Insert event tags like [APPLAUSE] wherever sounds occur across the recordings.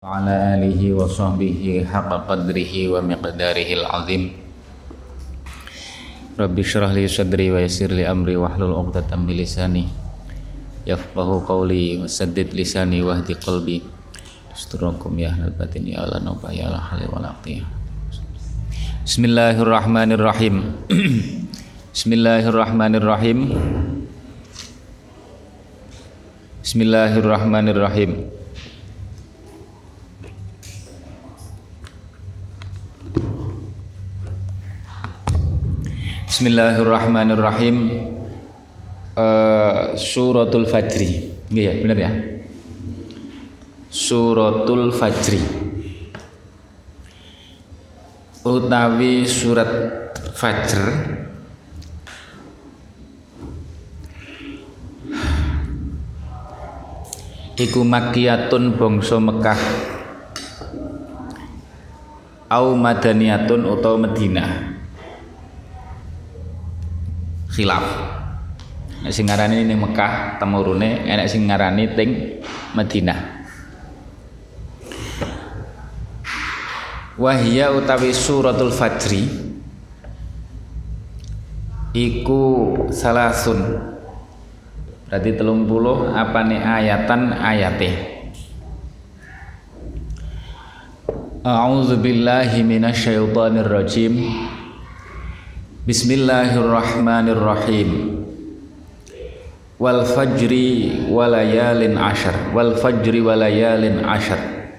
وعلى آله وصحبه حق قدره ومقداره العظيم رب اشرح لي صدري ويسر لي أمري واحلل عقدة من لساني يفقه قولي وسدد لساني واهدي قلبي استركم يا أهل الباطن يا الله نوبة يا الله حلي والعقية بسم الله الرحمن الرحيم بسم الله الرحمن الرحيم بسم الله الرحمن الرحيم Bismillahirrahmanirrahim. Uh, suratul Fajri. Iya, benar ya? Suratul Fajri. Utawi surat Fajr Iku makiyatun bangsa Mekah au madaniyatun utawa Madinah khilaf. Nek sing ngarani ning Mekah temurune enek sing ngarani ting Madinah. Wahya utawi suratul fajri iku salasun. Berarti telung puluh apa nih ayatan ayate. A'udzu billahi minasyaitonir rajim Bismillahirrahmanirrahim. Wal fajri walayalin ashar. Wal fajri walayalin ashar.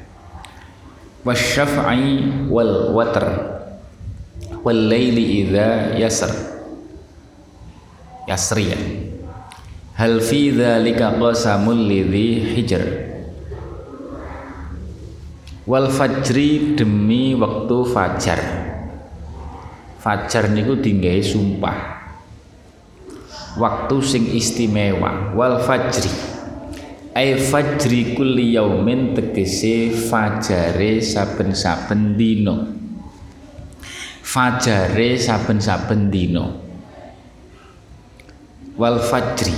Wasyaf'i wal watr. Wal layli idha yasr. Yasriya Hal fi dhalika qasamul lidhi hijr? Wal fajri demi waktu fajar fajar niku dinggahi sumpah. Waktu sing istimewa wal fajri. Ai fajri kulli yaumin tegese fajare saben-saben dino fajare saben-saben dino wal fajri.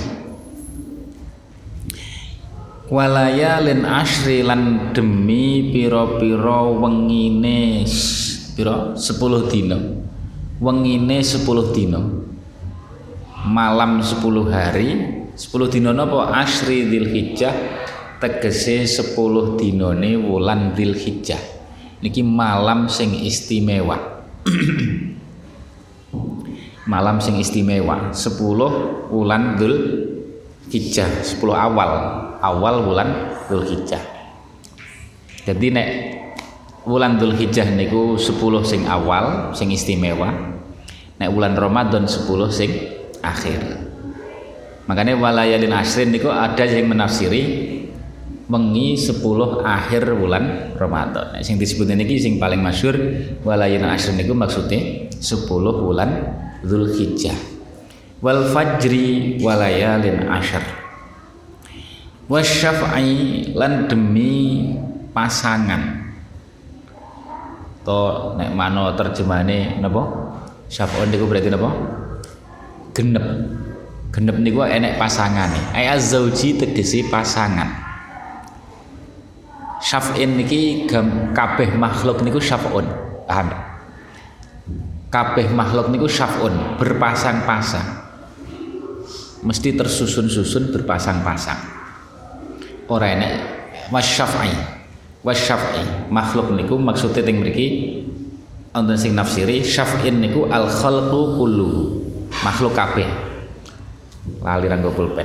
Walayalin asri lan demi piro-piro wengine piro sepuluh dino wengine 10 dino malam 10 hari. 10 dino napa? Asri dzulhijjah. Tegese 10 dinone wulan dzulhijjah. Niki malam sing istimewa. [CLEARS THROAT] Malam sing istimewa. 10 wulan dzulhijjah. 10 awal. Awal wulan dzulhijjah. Jadi nek wulan Dzulhijjah niku 10 sing awal sing istimewa. Nek wulan Ramadan 10 sing akhir. Makanya walayalin asrin niku ada yang menafsiri mengi 10 akhir bulan Ramadan. Nek sing disebut niki sing paling masyhur walayalin asrin niku maksudnya 10 bulan Dzulhijjah. Wal fajri walayalin asyr wasyaf'i lan demi pasangan to nek mano terjemahane napa? Syaf'un niku berarti napa? Genep. Genep niku enek pasangane. Ay azzauji tegese pasangan. Syaf'in niki kabeh makhluk niku syaf'un. Paham kabeh makhluk niku syaf'un berpasang-pasang. Mesti tersusun-susun berpasang-pasang. Ora enek wasyaf'i wasyaf'i makhluk niku maksudnya ting mriki wonten sing nafsiri syaf'in niku al khalqu kulluhu makhluk kabeh. Lali ranggo pulpen.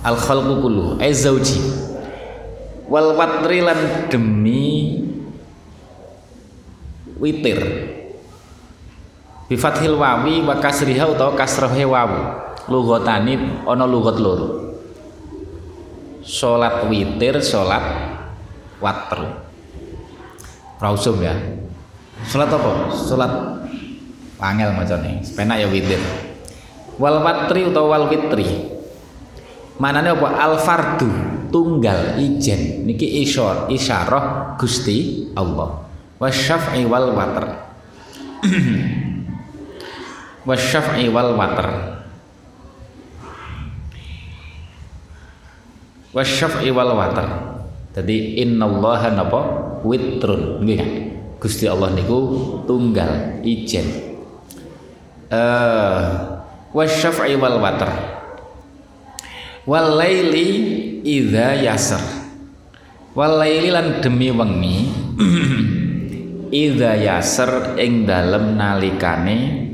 Al khalqu kulluhu ai zauji. Wal watri lan demi witir. Bi fathil wawi wa kasriha utawa kasrohe wawu lughatani ana lughat loro. Salat witir salat watr rausum ya. Salat apa? Salat angel macane. Penak ya witir. Wal watri utawa wal witri manane apa? Al fardu tunggal ijen. Niki isyar isyarah Gusti Allah. Wasyaf'i wal watr [CLEARS THROAT] wasyaf'i wal watr wasyaf'i wal watr jadi innallaha napa? Witrun. Nggih. Kan Gusti Allah niku tunggal ijen. Eh wasyaf'i wal watr. Wal laili idza yasr. Wal laili lan demi wengi [CLEARS THROAT] idza yasr ing dalem nalikane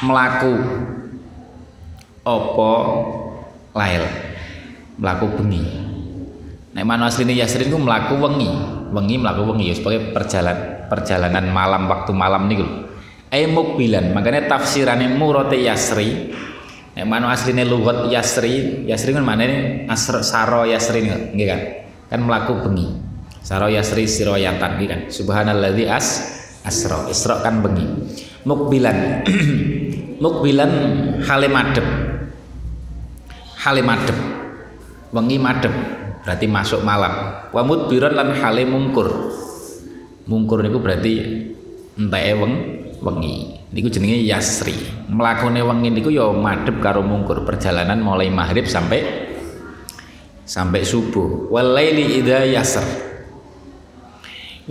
melaku opo lail. Melaku bengi. Nek mana asline yasrin ku melaku wengi. Wengi melaku wengi ya sebagai perjalanan perjalanan malam waktu malam niku ai mukbilan. Makanya tafsirane murate yasri. Nek mana asline lugat yasri yasri kan maknane asr saro yasri nggih kan? Kan melaku bengi. Saro yasri siroyatan nggih kan? Subhanalladzi as asra. Isra kan bengi. Mukbilan. [CLEARS THROAT] Mukbilan hale hale madep wengi madep berarti masuk malam. Wa mudbiran lan hale mungkur. Mungkur niku berarti enteke weng wengi. Niku jenenge yasri. Mlakune wengi niku ya madep karo mungkur. Perjalanan mulai maghrib sampai sampai subuh. Wal laili idza yasr.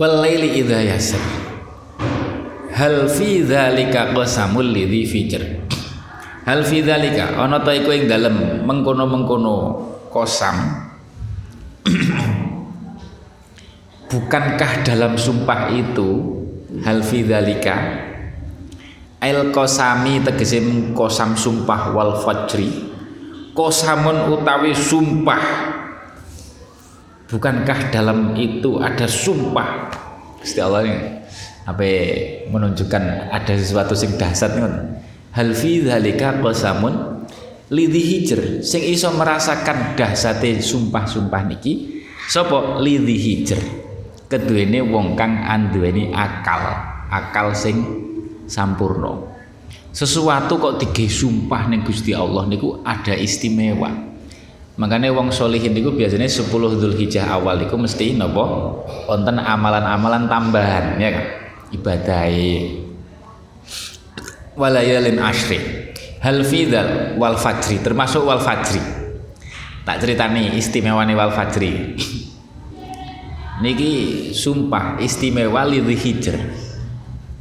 Wal laili idza yasr. Hal fi dzalika qasamul lidhi fijr hal fi dzalika ana ta iku ing dalem mengkono-mengkono kosam. [CLEARS THROAT] Bukankah dalam sumpah itu hal fi dzalika el kosami tegese kosam sumpah wal fajri kosamun utawi sumpah. Bukankah dalam itu ada sumpah? Gusti Allah ini apa menunjukkan ada sesuatu sing dahsyat ngoten hal fi dzalika qasamun lidhi hijr sing iso merasakan dahsate sumpah-sumpah niki sapa lidhi hijr keduwene wong kang anduweni akal akal sing sampurna. Sesuatu kok dige sumpah ning Gusti Allah niku ada istimewa. Makanya wong solihin niku biasanya 10 Zulhijjah awal niku mesti napa? Wonten amalan-amalan tambahan ya kan? Ibadai walayalin ashri hal fidal wal fajri termasuk wal fajri. Tak ceritani istimewane wal fajri. [LAUGHS] Niki sumpah istimewa lidhi hijr.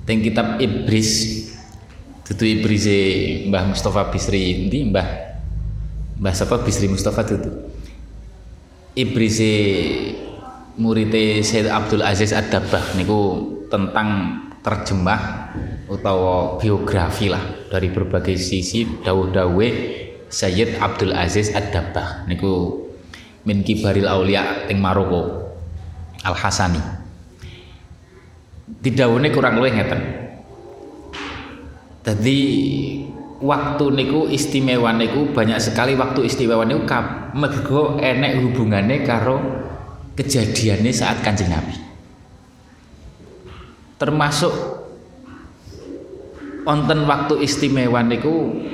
Teng kitab ibris. Itu ibris Mbah Mustafa Bisri. Ini Mbah? Mbah siapa Bisri Mustafa itu ibris murid Syed Abdul Aziz Ad-Dabbah niku tentang terjemah utawa biografi lah dari berbagai sisi dawuh-dawuhe Sayyid Abdul Aziz Ad-Dabbah. Niku min kibaril aulia teng Maroko Al Hasani didawuhne kurang luwih ngeten. Jadi waktu niku istimewa niku banyak sekali waktu istimewa niku mergo enek hubungannya karo kejadiannya saat kanjeng Nabi. Termasuk wonten waktu istimewa niku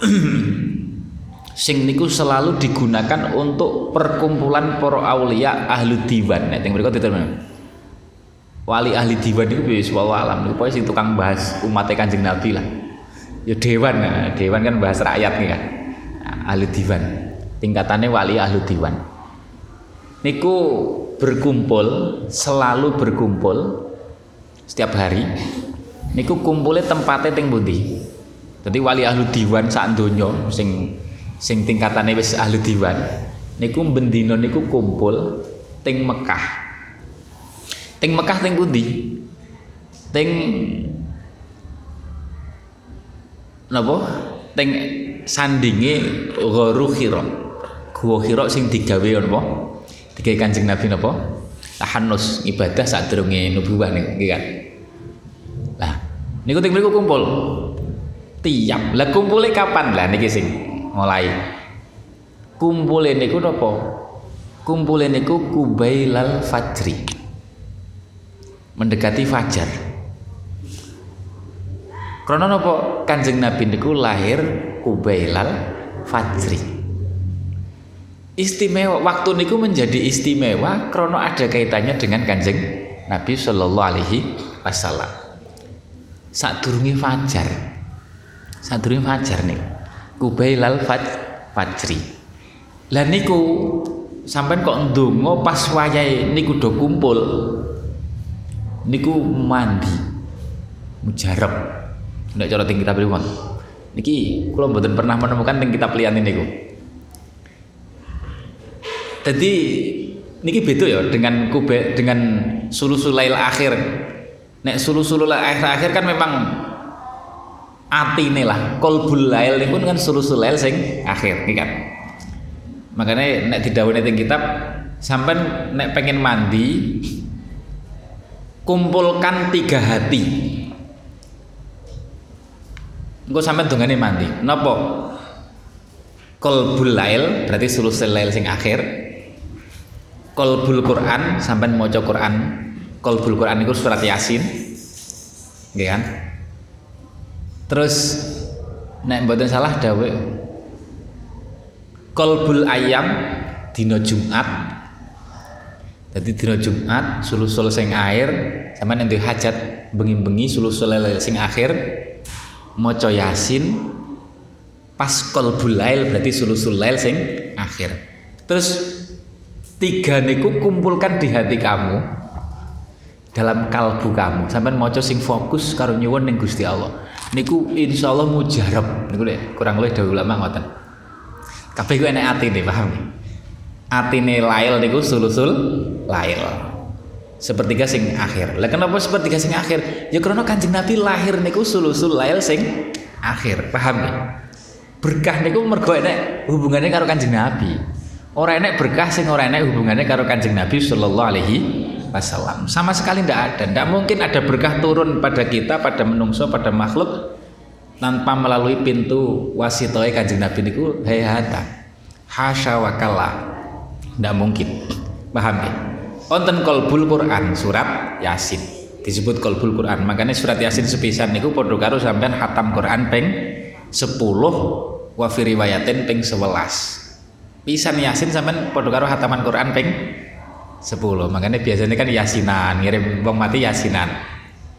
[CLEARS THROAT] sing niku selalu digunakan untuk perkumpulan para aulia ahli diwan. Nek teng mriku wali ahli diwan niku wis alam. Niku pokoke sing tukang bahas umat Kanjeng Nabi lah. Ya dewan nah, dewan kan bahas rakyat nih kan. Nah, ahli diwan. Tingkatannya wali ahli diwan. Niku berkumpul selalu berkumpul setiap hari niku kumpulnya tempatnya teng budi jadi wali ahli diwan saat donya sing sing tingkatannya wis ahli diwan. Niku bendino niku kumpul teng Mekah. Teng Mekah teng budi teng napa? Teng sandinge gharu khira. Gua khira sing digawe napa? Digawe Kanjeng Nabi napa? Tahanus ibadah saat durunge nubuwah niki kan niku teng mriku kumpul. Tiap. Lah kumpule kapan? Lah niki sing mulai. Kumpule niku napa kumpule niku kubailal fajri. Mendekati fajar. Karena napa Kanjeng Nabi niku lahir kubailal fajri. Istimewa. Waktu niku menjadi istimewa karena ada kaitannya dengan Kanjeng Nabi Shallallahu alaihi wasallam. Sadurunge fajar. Sadurunge fajar nih. Kubailal faj, fajri. Lah niku sampean kok ndonga pas wayahe niku do kumpul niku mandi mujarab ndak cara tinggi kitab riwon niki kula mboten pernah menemukan ning kitab liyan niku jadi niki beda ya dengan kube dengan sulusulail akhir nek sulusulail akhir akhir kan memang atine lah. Kolbul lail niku kan sulusulail sing akhir nih kan? Makanya nek didhawuhi ning kitab sampai nek pengen mandi kumpulkan tiga hati. Engko sampean dongane mandi. Napa? Kolbul lail berarti sulusul lail sing akhir. Kolbul Quran sampean maca Quran kolbul Quran itu surat Yasin. Nggih kan? Terus nek mboten salah dawe kolbul ayam dino Jumat. Jadi dina Jumat sulusul sing air sama nanti hajat bengi-bengi sulusul sing akhir maca Yasin pas qalbul lail berarti sulusul lail sing akhir. Terus tiga niku kumpulkan di hati kamu dalam kalbu kamu. Sampai maca sing fokus karo nyuwun ning Gusti Allah. Niku insyaallah mujarab. Niku lek kurang lebih dawuh ulama ngoten. Kabeh ku enek atine paham atine lail niku sulusul lail. Sepertiga sing akhir. Lah kenapa sepertiga sing akhir? Ya karena kanjeng nabi lahir niku sulusul lail sing akhir. Paham ya berkah niku mergo enek hubungannya karo kanjeng nabi. Orang enek berkah sing orang enek hubungannya karo kanjeng nabi sallallahu alaihi wasallam sama sekali tidak ada tidak mungkin ada berkah turun pada kita pada menungso pada makhluk tanpa melalui pintu wasitoy kanjeng nabi niku hayata hasya wakala tidak mungkin. Paham ya? Onten kolbul Quran surat Yasin disebut kolbul Quran. Makanya surat Yasin sepisan niku padha karo sampean hatam Quran peng 10 wa ping 11. Pisan Yasin sampean padha karo hataman Quran peng 10. Makanya biasanya kan Yasinan, ngirim wong mati Yasinan.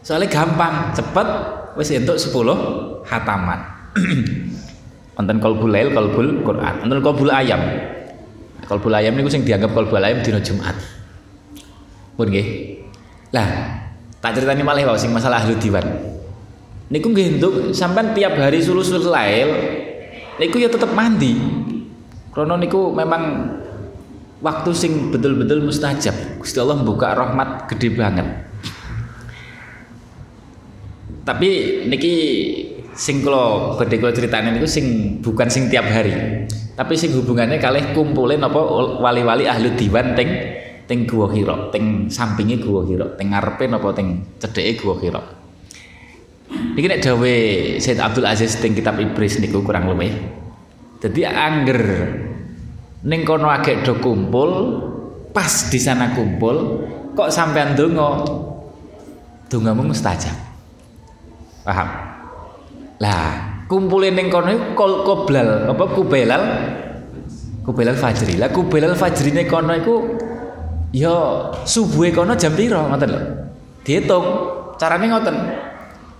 Soalnya gampang, cepet wis entuk 10 hataman. [CLEARS THROAT] Wonten kolbul lail, kolbul Quran. Wonten kolbul ayam. Kolbul ayam niku sing dianggap kolbul ayam dina Jumat. Pun nggih. Lah, tak ceritani malih wae sing masalah ahli diwan. Niku nggih entuk sampean tiap hari sulusul lail niku ya tetep mandi. Krono niku memang waktu sing betul-betul mustajab. Gusti Allah membuka rahmat gede banget. Tapi niki sing kula badhe kula critani niku sing bukan sing tiap hari tapi sing hubungannya kalih kumpulin apa wali-wali ahli diwan teng teng Gua Hira, teng sampingi Gua Hira, teng ngarepe napa teng cedeke Gua Hira. Niki nek dawe Said Abdul Aziz teng kitab Ibris niku kurang luwih. Jadi angger ning kono agek do kumpul, pas di sana kumpul, kok sampean donga? Dongamu mustajab. Paham? Lah, kumpulin ning kono kol koblal apa kubelal? Kubelal fajri. Lah kubelal ning kono iku ya subuhe kono jam piro ngoten lho? Dihitung carane ngoten.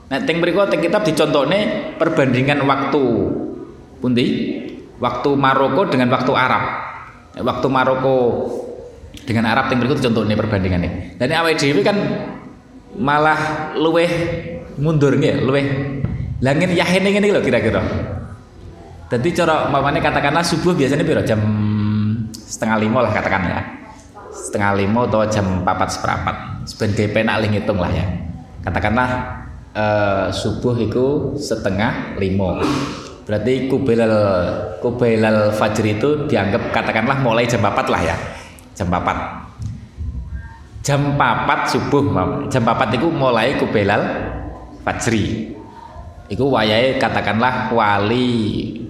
Nek teng mriku teng kitab dicontone perbandingan waktu. Pundi waktu Maroko dengan waktu Arab waktu Maroko dengan Arab teng mriku dicontone perbandingannya dan awake dhewe kan malah luweh mundur nggih luweh Langin yahin ini loh kira-kira. Jadi cara mamane katakanlah subuh biasanya biro jam setengah lima lah katakan ya. Setengah lima atau jam papat seperempat. Sebagai penak ngitung lah ya. Katakanlah uh, subuh itu setengah lima. Berarti kubelal kubelal fajr itu dianggap katakanlah mulai jam papat lah ya. Jam papat. Jam papat subuh, jam papat itu mulai kubelal fajri Iku wayahe katakanlah wali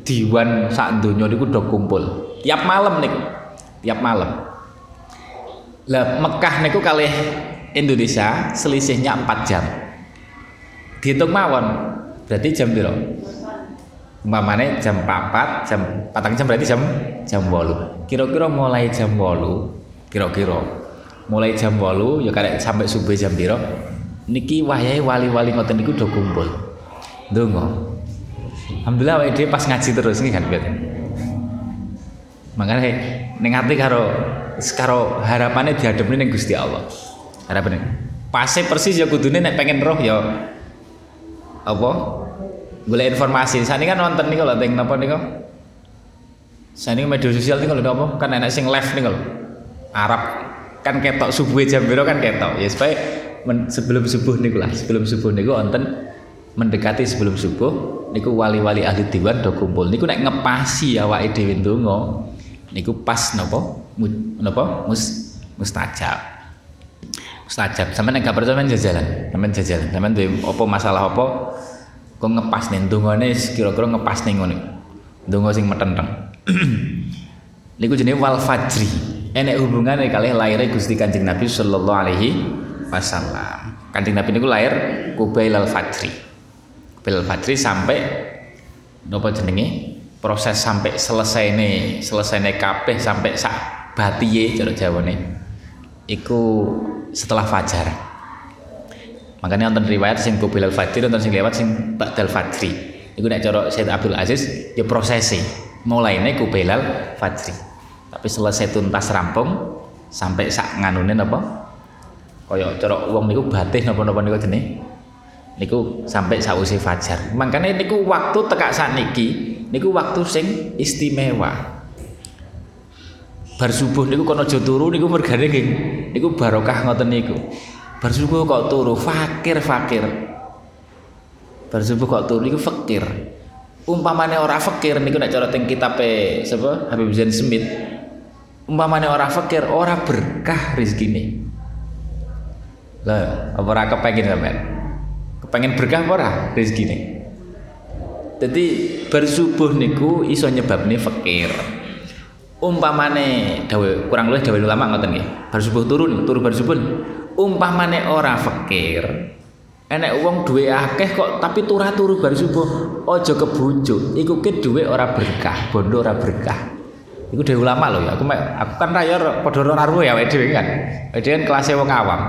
diwan sak donya niku do kumpul. Tiap malam niku. Tiap malam. Lah Mekah niku kalih Indonesia selisihnya 4 jam. Dihitung mawon. Berarti jam piro? Umpamane jam 4, jam patang jam berarti jam jam 8. Kira-kira mulai jam 8, kira-kira mulai jam 8 ya karek sampai subuh jam piro? Niki wayahe wali-wali ngoten niku do kumpul. Dongo. Alhamdulillah awake pas ngaji terus nih kan bet. makanya ning ati karo karo harapane dihadapne ning Gusti Allah harapane pasti persis ya kudune nek pengen roh ya apa boleh informasi. Saat ini kan nonton nih kalau teng napa nih kok. Saat ini media sosial nih kalau apa? Kan enak sing live nih kalau. Arab. Kan ketok subuh jam biru kan ketok. Ya supaya sebelum subuh nih lah. Sebelum subuh nih nonton mendekati sebelum subuh. Niku wali-wali ahli diwan do kumpul. Niku nek ngepasi awake dhewe ndonga niku pas napa? Napa? Mus mustajab. Mustajab. Sampean nek gak percaya jajalan. Sampean jajalan. Sampean duwe apa masalah apa kok ngepas nih ndongane kira-kira ngepas nih ngono ndonga sing metenteng. [CLEARS THROAT] Niku jenenge wal fajri. Enek hubungannya kali lahirnya Gusti Kanjeng Nabi sallallahu alaihi wasallam. Kanjeng Nabi niku lahir kubail al fajri. Kubail al fajri sampai nopo jenenge? Proses sampai selesai nih selesai nih kabeh sampai sak batiye cara jawane iku setelah fajar makanya nonton riwayat sing kubil fajri nonton sing lewat sing ba'dal fajri itu nek cara Said Abdul Aziz ya prosesi. Mulainya kubilal fajri tapi selesai tuntas rampung sampai sak nganune napa? Kaya cara wong niku batih napa-napa niku jenenge. Niku sampai sausi fajar. Makanya niku waktu tekak niki niku waktu sing istimewa. Bar subuh niku kono aja niku mergane niku barokah ngoten niku Bar subuh kok turu fakir fakir. Bar subuh kok turu niku fakir. Umpamane ora fakir niku nek cara teng kitabe sapa Habib Zain Smith. Umpamane ora fakir ora berkah rezekine. Lah, apa ora kepengin sampean? Kepengin berkah apa ora rezekine? Jadi bersubuh niku iso nyebabne fakir. Umpamane dawe kurang luwih dawe ulama ngoten nggih. Bersubuh turun, turu bersubuh umpamane ora fakir enek wong duwe akeh kok tapi turah turu bar subuh aja kebujuk. Iku ke duwe ora berkah bondo ora berkah. Iku dhewe ulama lho ya aku aku kan raya padha ora ya dhewe kan. Dhewe kan kelasnya wong awam.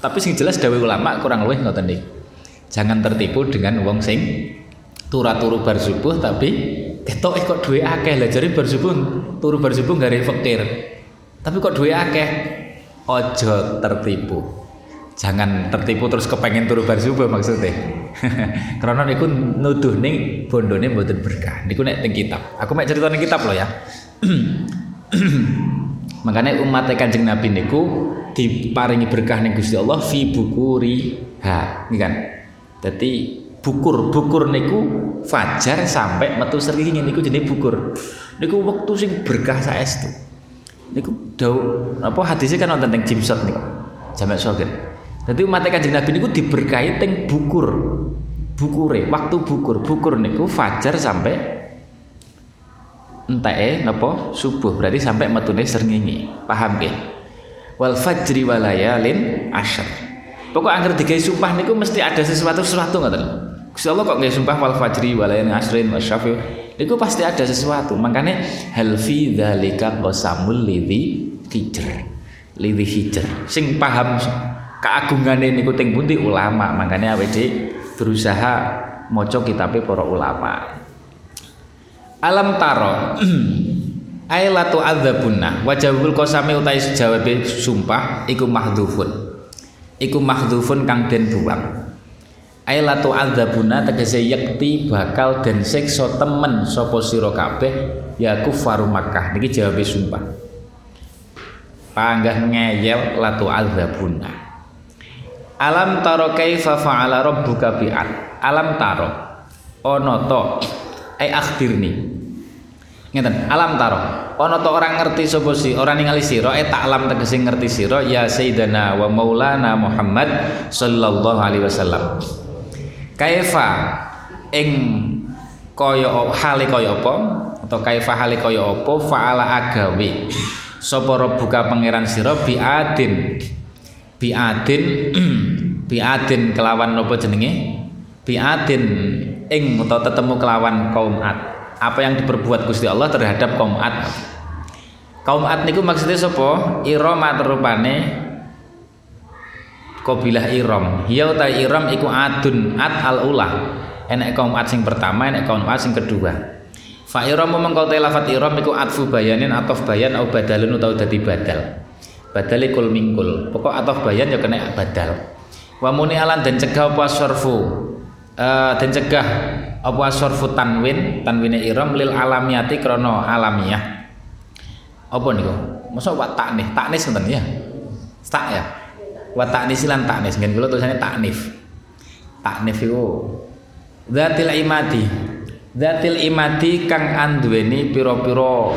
Tapi sing jelas dhewe ulama kurang luwih ngoten iki. Jangan tertipu dengan wong sing turah turu bar subuh tapi ketok kok duwe akeh. Lah jare bar subuh turu bar subuh gare fakir. Tapi kok duwe akeh ojo tertipu. Jangan tertipu terus kepengen turu bar subuh maksudnya. [LAUGHS] Karena niku nuduh ning bondone mboten berkah. Niku nek teng kitab. Aku mek cerita ning kitab loh ya. [CLEARS THROAT] Makanya umat kanjeng nabi niku diparingi berkah ning Gusti Allah fi bukuri ha ini kan? Jadi bukur bukur niku fajar sampai metu seringi niku jenis bukur. Niku waktu sing berkah saestu niku dau apa hadisnya kan nonton teng jimsot niku jamak sogel jadi umat kanjeng nabi niku diberkahi teng bukur bukure waktu bukur. Bukur niku fajar sampai entae napa subuh. Berarti sampai metune srengenge. Paham nggih? Wal fajri walayalin asyr pokok angker digawe sumpah niku mesti ada sesuatu sesuatu ngoten Gusti Allah kok nggih sumpah wal fajri walayalin asyrin wasyafi itu pasti ada sesuatu. Makanya hal fi dzalika qasamul lidhi hijr. Lidhi hijr. Sing paham keagungan ini teng pundi? Ulama. Makanya awake berusaha maca kitabe para ulama. Alam taro [CLEARS THROAT] Ailatu adzabunna wajabul qasami utai jawabe sumpah iku mahdhufun. Iku mahdhufun kang den buang Ailatu adzabuna tegese yakti bakal dan siksa temen sapa sira kabeh ya kufaru Makkah niki jawab sumpah. Panggah ngeyel latu adzabuna. Alam taro kaifa fa'ala rabbuka bi'ad. Alam taro ono to ai akhbirni. Ngeten, alam taro ono to orang ngerti sapa si orang ningali sira eh alam tegese ngerti sira ya sayyidana wa maulana Muhammad sallallahu alaihi wasallam kaifa ing kaya hale kaya apa? Atau kaifa hale kaya apa? Faala agawe sapa rebuka pangeran sira? Biadin. Biadin [CLEARS THROAT] biadin kelawan napa jenenge? Biadin ing utawa tetemu kelawan kaum Ad. Apa yang diperbuat Gusti Allah terhadap kaum Ad? Kaum Ad niku maksudnya sapa? Irama rupane kabilah Iram. Ya uta Iram iku adun ad al ulah. Enek kaum ad sing pertama, enek kaum ad sing kedua. Fa iramu mengko te lafat iram iku atfu bayanin ataf bayan au badalun utawa dadi badal. Badale kul mingkul. Pokok ataf bayan ya kena badal. Wa muni alan dan cegah apa sorfu. Uh, dan cegah apa sorfu tanwin, tanwine iram lil alamiyati krono alamiah. Apa niku? Masa wa taknih, taknis ngoten ya. Tak ya. Wa taknis lan taknis, ngen kula tulisannya taknif. Taknif iku Zatil imadi Zatil imadi kang anduweni piro-piro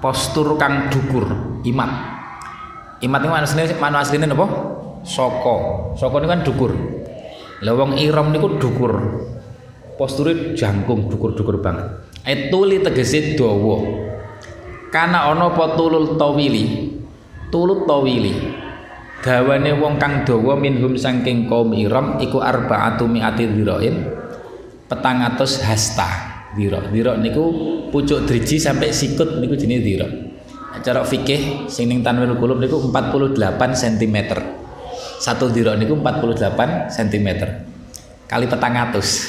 postur kang dukur imat. Imat itu mana aslinya, mana aslinya apa? Soko. Soko ini kan dukur. Lawang iram niku dukur. Posturnya jangkung dukur-dukur banget. Etuli tegese dawa. Kana ana apa tulul tawili? Tulut tawili. Dawane wong kang dawa minhum saking kaum iram iku arba'atu mi'ati petang atus hasta diro diro niku pucuk driji sampai sikut niku jenis diro cara fikih sing ning tanwil kulub niku 48 cm satu diro niku 48 cm kali petang atus. [LAUGHS]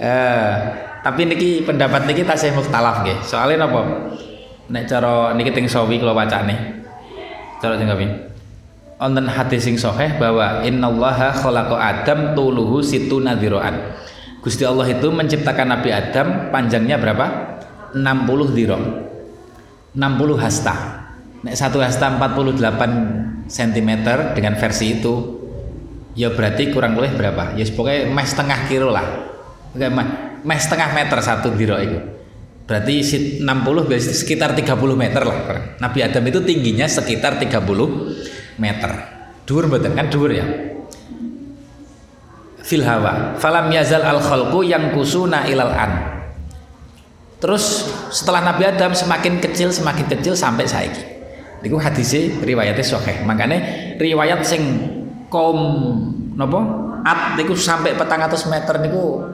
Eh, tapi niki pendapat niki tasih mukhtalaf nggih. Soalnya napa? Nek cara niki teng sawi kula wacane cara sing wonten hadis sing sahih bahwa innallaha khalaqa Adam tuluhu situ nadhiroan. Gusti Allah itu menciptakan Nabi Adam panjangnya berapa? 60 dhiro. 60 hasta. Nek satu hasta 48 cm dengan versi itu ya berarti kurang lebih berapa? Ya pokoknya meh setengah kilo lah. Meh setengah meter satu dhiro itu. Berarti 60 berarti sekitar 30 meter lah. Nabi Adam itu tingginya sekitar 30 meter. Dhuwur mboten kan? Dhuwur ya. Fil hawa. Falam yazal al khalqu yang kusuna ilal an. Terus setelah Nabi Adam semakin kecil semakin kecil sampai saiki. Niku hadise riwayatnya sahih. Makanya riwayat sing kaum nopo at niku sampai petang atas meter niku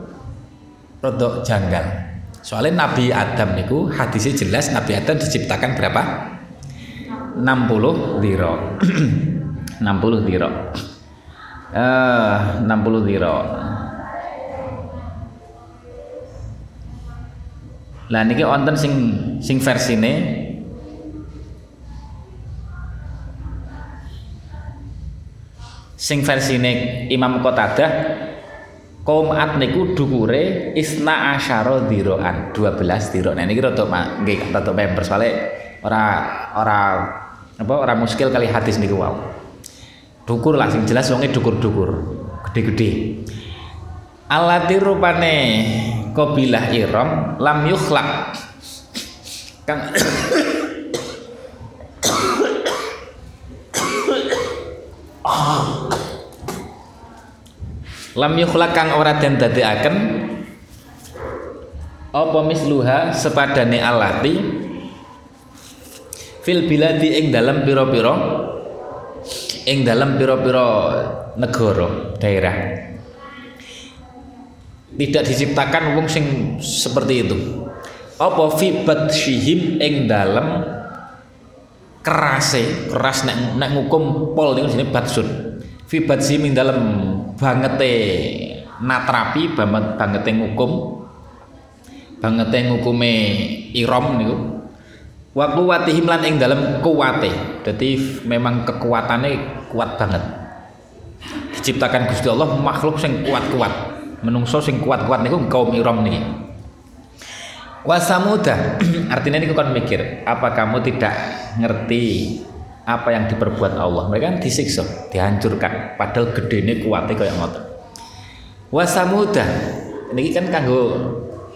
rodok janggal soalnya Nabi Adam niku hadisnya jelas Nabi Adam diciptakan berapa? 60 diro. [CLEARS THROAT] 60 diro. Eh 60 diro. Lah niki wonten sing sing versine. Sing versine Imam Qatadah kaum at niku dukure isna asyara diroan 12 diro nah niki rada nggih rada member soalnya ora ora apa orang muskil kali hadis niku wow dukur lah sing jelas wonge dukur-dukur gede-gede. Alati rupane qabilah iram lam yukhlaq. Kang [COUGHS] lam yukhlaq kang ora den dadekaken apa misluha sepadane alati? Fil biladi ing dalam piro-piro ing dalam piro-piro negara daerah. Tidak diciptakan wong sing seperti itu. Apa fi shihim ing dalam kerase keras nek nek ngukum pol niku jenenge batsun fi shihim ing dalam bangete natrapi banget bangete ngukum. Bangete ngukume irom niku. Wa quwatihim lan ing dalam kuwate. Dadi memang kekuatannya kuat banget. Diciptakan Gusti Allah makhluk sing kuat-kuat. Menungso sing kuat-kuat niku kaum Iram niki. Wasamuda [CLEARS THROAT] artinya niku kan mikir apa kamu tidak ngerti apa yang diperbuat Allah. Mereka kan disiksa dihancurkan. Padahal gede ini kuatnya kayak ngotot. Wasamuda. Ini kan kanggo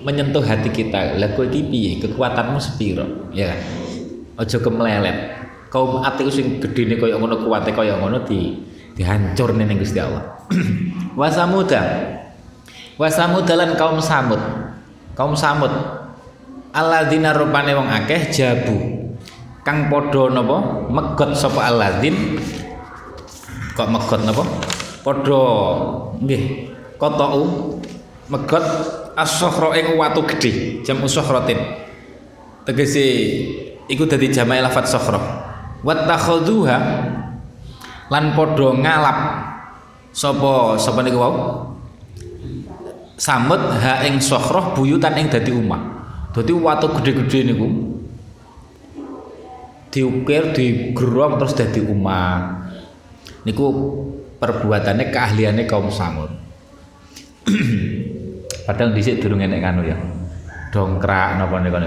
menyentuh hati kita. Iki piye? Kekuatanmu sepiro? Ya kan? Aja kemlelet. Kaum ati sing gedene kaya ngono kuwate kaya ngono di dihancurne ning Gusti Allah. [CLEARS THROAT] Wasamuda. Wasamuda lan kaum samud. Kaum samud. Alladzina rupane wong akeh jabu kang padha napa? Megot sapa alladzin kok megot napa? Padha nggih kotau megot as-sohro ing watu gede jam usohrotin tegese iku dadi jamae lafat sohro wat takhuduha lan podo ngalap sapa sapa niku wau? Samut ha ing sokhroh buyutan ing dadi umah. Dadi watu gede-gede niku diukir digerong terus dadi umah niku perbuatannya keahliannya kaum samud. [CLEARS THROAT] Padahal dhisik durung enek kanu ya. Dongkrak napa niku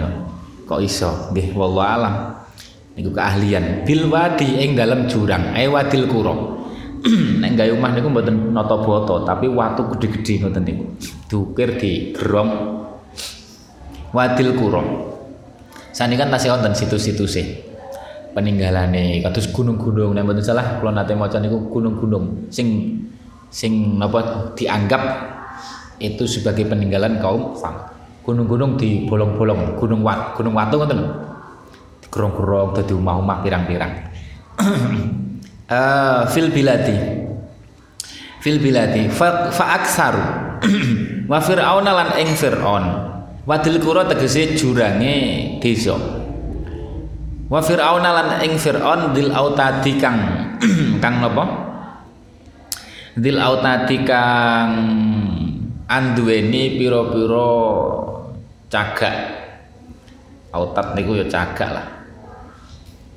kok iso? Nggih wallahu alam. Niku keahlian. Bil wadi ing dalam jurang ai wadil kuro [CLEARS THROAT] nek gawe omah niku mboten nata boto tapi watu gede-gede ngoten niku. Diukir di gerong wadil kuro sani kan tasih wonten situs-situs e peninggalane. Kados gunung-gunung. Nek mboten salah kula nate maca niku gunung-gunung. Sing sing napa dianggap itu sebagai peninggalan kaum Fang. Gunung-gunung di bolong-bolong gunung wat gunung watu ngoten gerong-gerong dadi omah-omah pirang-pirang. Uh, [CLEARS THROAT] fil biladi. Fil biladi. Fa, fa aksaru. [CLEARS THROAT] Wa fir'auna lan ing fir'aun. Wadil kura tegese jurange desa wa fir'auna lan ing fir'aun dil autadi kang [CLEARS THROAT] kang napa? Dil autadi kang anduweni pira-pira cagak. Autat niku ya cagak lah.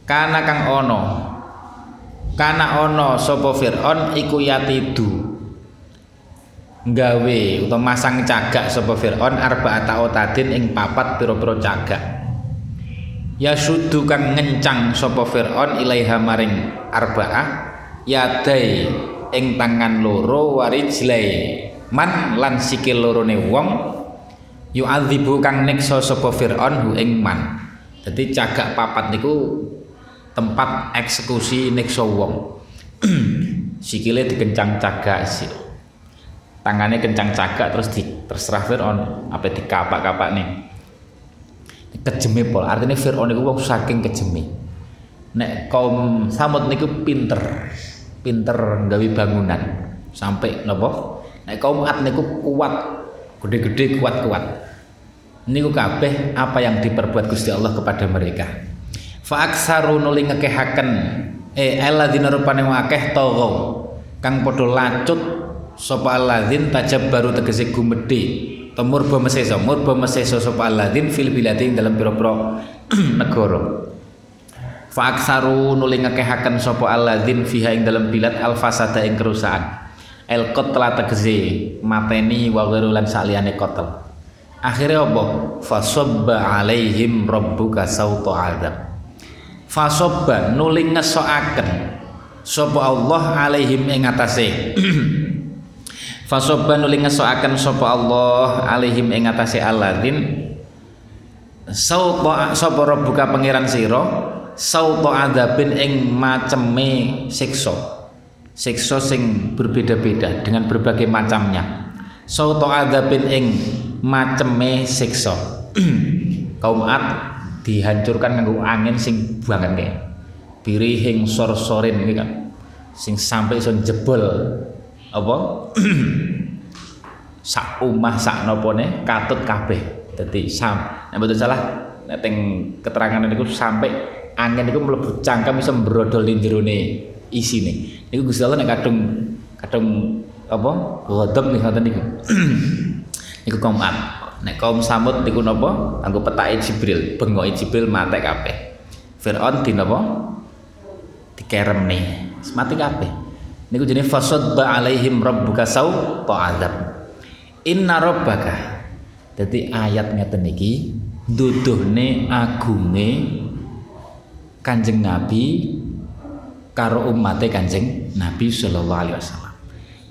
Kana kang ono kana ono sapa Firaun iku yatidu. Gawe utawa masang cagak sapa Firaun arba'ata otadin ing papat pira-pira cagak ya sudu kang ngencang sapa Firaun ilaiha maring arba'ah yadai ing tangan loro warijlai man lan sikil lorone wong yu'adzibu kang neksa sapa Firaun hu ing man. Dadi cagak papat niku tempat eksekusi nekso wong. [CLEARS THROAT] Sikile dikencang cagak sih tangannya kencang cagak terus di terserah Fir'aun apa dikapak-kapak nih kejeme pol. Artinya Fir'aun itu wong saking kejeme nek kaum samud niku pinter pinter gawe bangunan. Sampai nopo nek kaum Ad niku kuat gede-gede kuat-kuat. Niku kabeh apa yang diperbuat Gusti Allah kepada mereka. Fa aksaru nuli ngekehaken eh alladzina rupane akeh taghaw kang padha lacut sapa alladzin tajabbaru tegese gumedhe temurba mesesa murba mesesa sapa alladzin fil biladi dalam pira-pira [CLEARS THROAT] negara. Fa aksaru nuli ngekehaken sapa alladzin fiha ing dalam bilad al fasada ing kerusakan. El qatla tegese mateni wa ghairu lan saliyane qatl. Akhirnya apa? Fasabba alaihim rabbuka sautu adab fasobba nuling ngesoaken sapa Allah alaihim ing atase [CLEARS THROAT] fasobba nuling ngesoaken sapa Allah alaihim ing atase alladzin sauta sapa rabbuka pangeran sira sauta adzabin ing maceme siksa. Siksa sing berbeda-beda dengan berbagai macamnya. Sauta adzabin ing maceme siksa. [CLEARS THROAT] Kaum Ad dihancurkan nganggo angin sing banget kayak. Birihing sor-sorin ini kan sing sampai son jebol apa [CLEARS THROAT] sak umah sak nopone katut kabeh dadi sam nek betul salah nek teng keterangan niku sampai angin niku mlebu cangkem iso mbrodol ning jerone isine niku Gusti Allah nek kadung kadung apa ghadab nih ngoten niku [CLEARS THROAT] niku komat Nek kaum Samud niku napa? Anggo petake Jibril, bengoke Jibril mate kabeh. Firaun di napa? Dikeremne. Mati kabeh. Niku jenenge fasadba alaihim rabbuka sau ta'adzab. Inna rabbaka. Dadi ayat ngeten iki duduhne agunge Kanjeng Nabi karo umate Kanjeng Nabi sallallahu alaihi wasallam.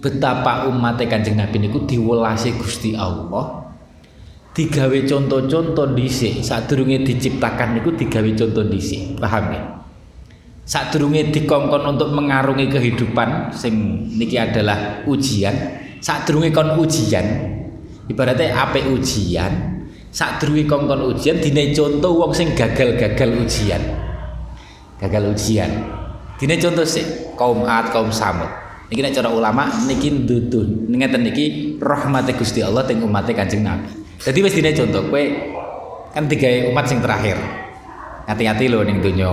Betapa umate Kanjeng Nabi niku diwelasi Gusti Allah digawe contoh-contoh dhisik sadurunge diciptakan niku digawe contoh dhisik paham ya sadurunge dikongkon untuk mengarungi kehidupan sing niki adalah ujian. Sadurunge kon ujian ibaratnya apa ujian. Sadurunge kongkon ujian dine contoh wong sing gagal-gagal ujian. Gagal ujian. Dine contoh sih kaum Ad kaum Samud. Niki nek cara ulama niki dudu ngeten niki rahmate Gusti Allah teng umat Kanjeng Nabi. Jadi wis dine contoh kowe kan tiga umat sing terakhir. Hati-hati loh ning donya.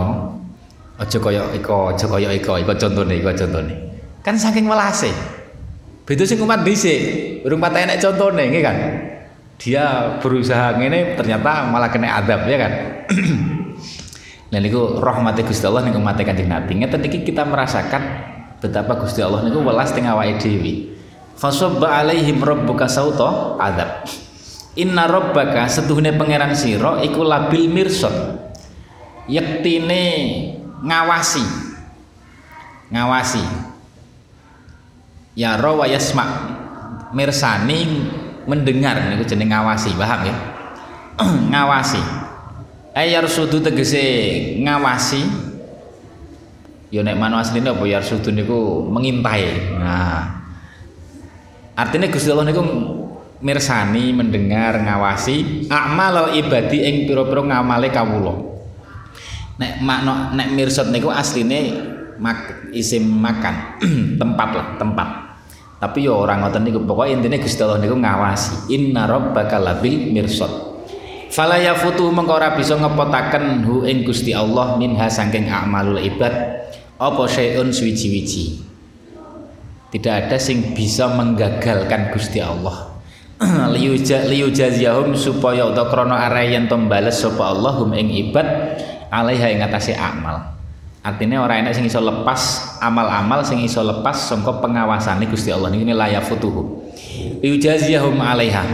Aja kaya iko, aja kaya iko, iko contone, iko contone. Kan saking welase. Begitu sing umat dhisik, urung patah enek contone nggih kan. Dia berusaha ngene ternyata malah kena adab ya kan. [CLEARS THROAT] Dan niku rahmati Gusti Allah niku mate Kanjeng Nabi. Ngeten iki kita merasakan betapa Gusti Allah niku welas teng awake dhewe. Fasabba alaihim rabbuka sauta adab. Inna rabbaka setuhune pangeran sira iku labil mirsad. Yektine ngawasi. Ngawasi. Ya rawa yasma. Mirsani mendengar niku jeneng ngawasi, paham ya? [CLEARS THROAT] ngawasi. Ayar sudu tegese ngawasi. Ya nek manu asline apa yar sudu niku mengintai. Nah. Artinya Gusti Allah niku mirsani, mendengar, ngawasi amal ibadi ing pira-pira ngamale kawula. Nek makna nek mirsad niku asline mak, isim makan, [CLEARS THROAT] tempat lah, tempat. Tapi ya orang ngoten niku pokoknya intinya Gusti Allah niku ngawasi. Inna rabbaka labil mirsad. Fala yafutu mengko ora bisa ngepotaken hu ing Gusti Allah minha saking amalul ibad apa syai'un suwiji-wiji. Tidak ada sing bisa menggagalkan Gusti Allah. [CLEARS THROAT] liyuja liyujaziyahum supaya utawa krana arek yen to bales sapa Allah hum ing ibad alaiha ing atase amal. Artinya orang enak sing iso lepas amal-amal sing iso lepas sangka pengawasane Gusti Allah niki la yafutuhu. Liyujaziyahum alaiha.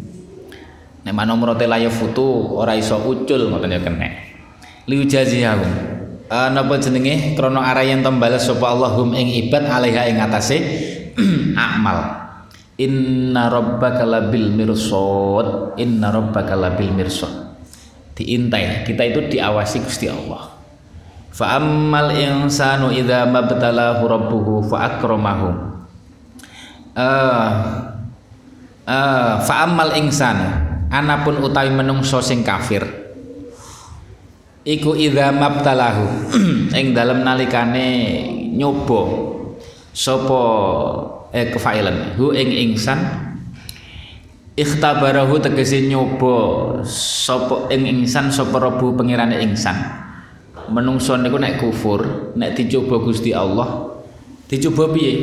[CLEARS THROAT] Nek manomor la yafutu ora iso ucul ngoten ya kene. Liyujaziyahum uh, napa jenenge krana arayan tembales sapa Allahum ing ibad alaiha ing atase [CLEARS THROAT] amal inna rabbaka labil mirsad inna rabbaka labil mirsad diintai. Kita itu diawasi Gusti Allah. Fa ammal insanu idza mabtalahu rabbuhu fa akramahu. Uh, uh, fa ammal insan anapun utawi menungso sing kafir. Iku idza mabtalahu [CLEARS THROAT] ing dalem nalikane nyoba sapa eh kefailan. Hu ing ingsan ikhtabarahu tegese nyoba sapa ing ingsan sapa rebu pengirane ingsan. Menungso niku nek kufur nek dicoba Gusti Allah dicoba piye?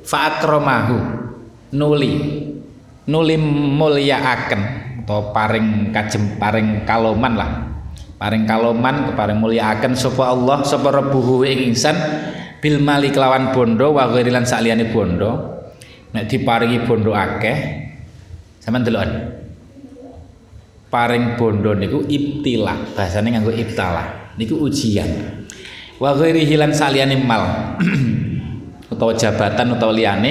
Fa akramahu nuli nuli mulyaaken atau paring kajem paring kaloman lah. Paring kaloman keparing mulyakaken sapa Allah sapa rebuhu ing insan bil mali kelawan bondo wa ghairi lan saliyane bondo. Nek diparingi bondo akeh sampean deloken paring bondo niku ibtila bahasane nganggo ibtala niku ujian. Wa ghairi hilan saliyane mal. [CLEARS THROAT] Utawa jabatan utawa liyane.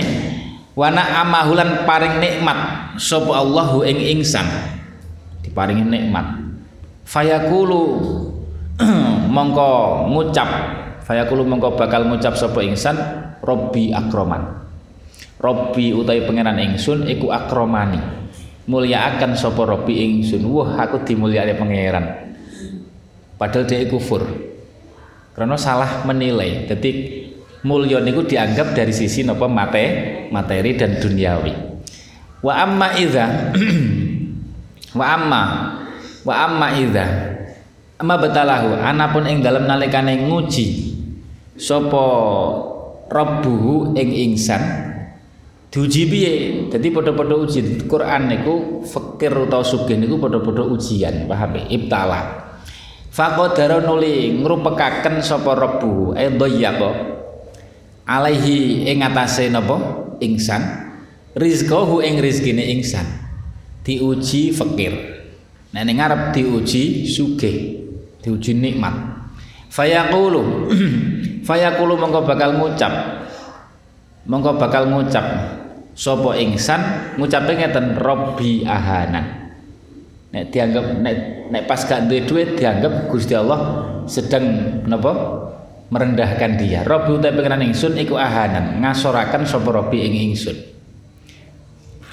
Wana amahulan paring nikmat. Sapa Allahu ing insan diparingi nikmat. Fayakulu. [CLEARS THROAT] Mongko ngucap. Fayakulu mongko bakal ngucap sapa ingsan. Robbi akroman robbi utawi pangeran ingsun iku akromani mulia akan sapa robbi ingsun wah aku dimulyakne pangeran. Padahal dia kufur. Karena salah menilai. Jadi mulya niku dianggap dari sisi napa mate materi dan duniawi. Wa amma idza [CLEARS THROAT] wa amma wa amma idza amma batalahu anapun ing dalem nalikane nguji sapa rabbuhu ing ingsan diuji piye? Dadi padha-padha uji. Quran niku fakir utawa sugih niku padha-padha ujian paham ya? Ibtala. Faqadara nuli ngrupekaken sapa rabbu. Eh dhayyaqa alaihi ing atase napa? Ingsan. Rizqahu ing rezekine ingsan. Diuji fakir Nek ning ngarep diuji sugih, diuji nikmat. Fayaqulu [CLEARS THROAT] fayaqulu mongko bakal ngucap. Mongko bakal ngucap sapa ingsan ngucape ngeten Robbi ahana. Nek dianggap nek nek pas gak duwe duit dianggap Gusti Allah sedang napa merendahkan dia. Robbi utawi pengenan ingsun iku ahanan, ngasoraken sapa Robbi ing ingsun.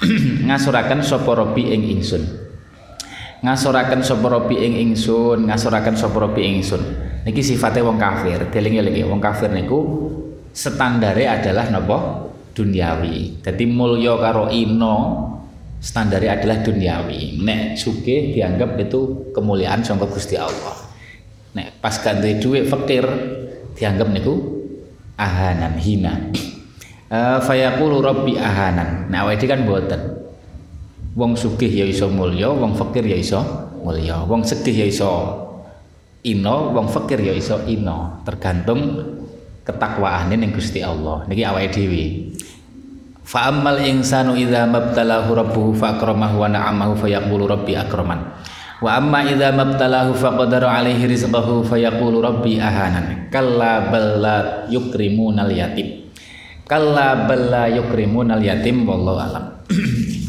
[CLEARS THROAT] ngasoraken sapa Robbi ing ingsun ngasoraken sapa robi ing ingsun ngasoraken sapa robi ing ingsun niki sifatnya wong kafir delinge lagi wong kafir niku standare adalah napa duniawi. Jadi mulya karo ino standare adalah duniawi. Nek sugih dianggap itu kemuliaan sangka Gusti Allah. Nek pas gak duwe fakir dianggap niku ahanan hina. Uh, fayaqulu rabbi ahanan. Nah awake kan boten wong sugih ya iso mulya wong fakir ya iso mulya. Wong sedih ya iso ino wong fakir ya iso ino. Tergantung ketakwaane ning Gusti Allah. Niki awake dhewe fa ammal insanu idza mabtalahu rabbuhu fa akramahu wa na'amahu fayaqulu rabbi akraman. Wa amma idza mabtalahu faqadara alaihi rizqahu fayaqulu rabbi ahanan. Kalla bal la yukrimunal yatim kalla bal la yukrimunal yatim wallahu alam [CLEARS THROAT]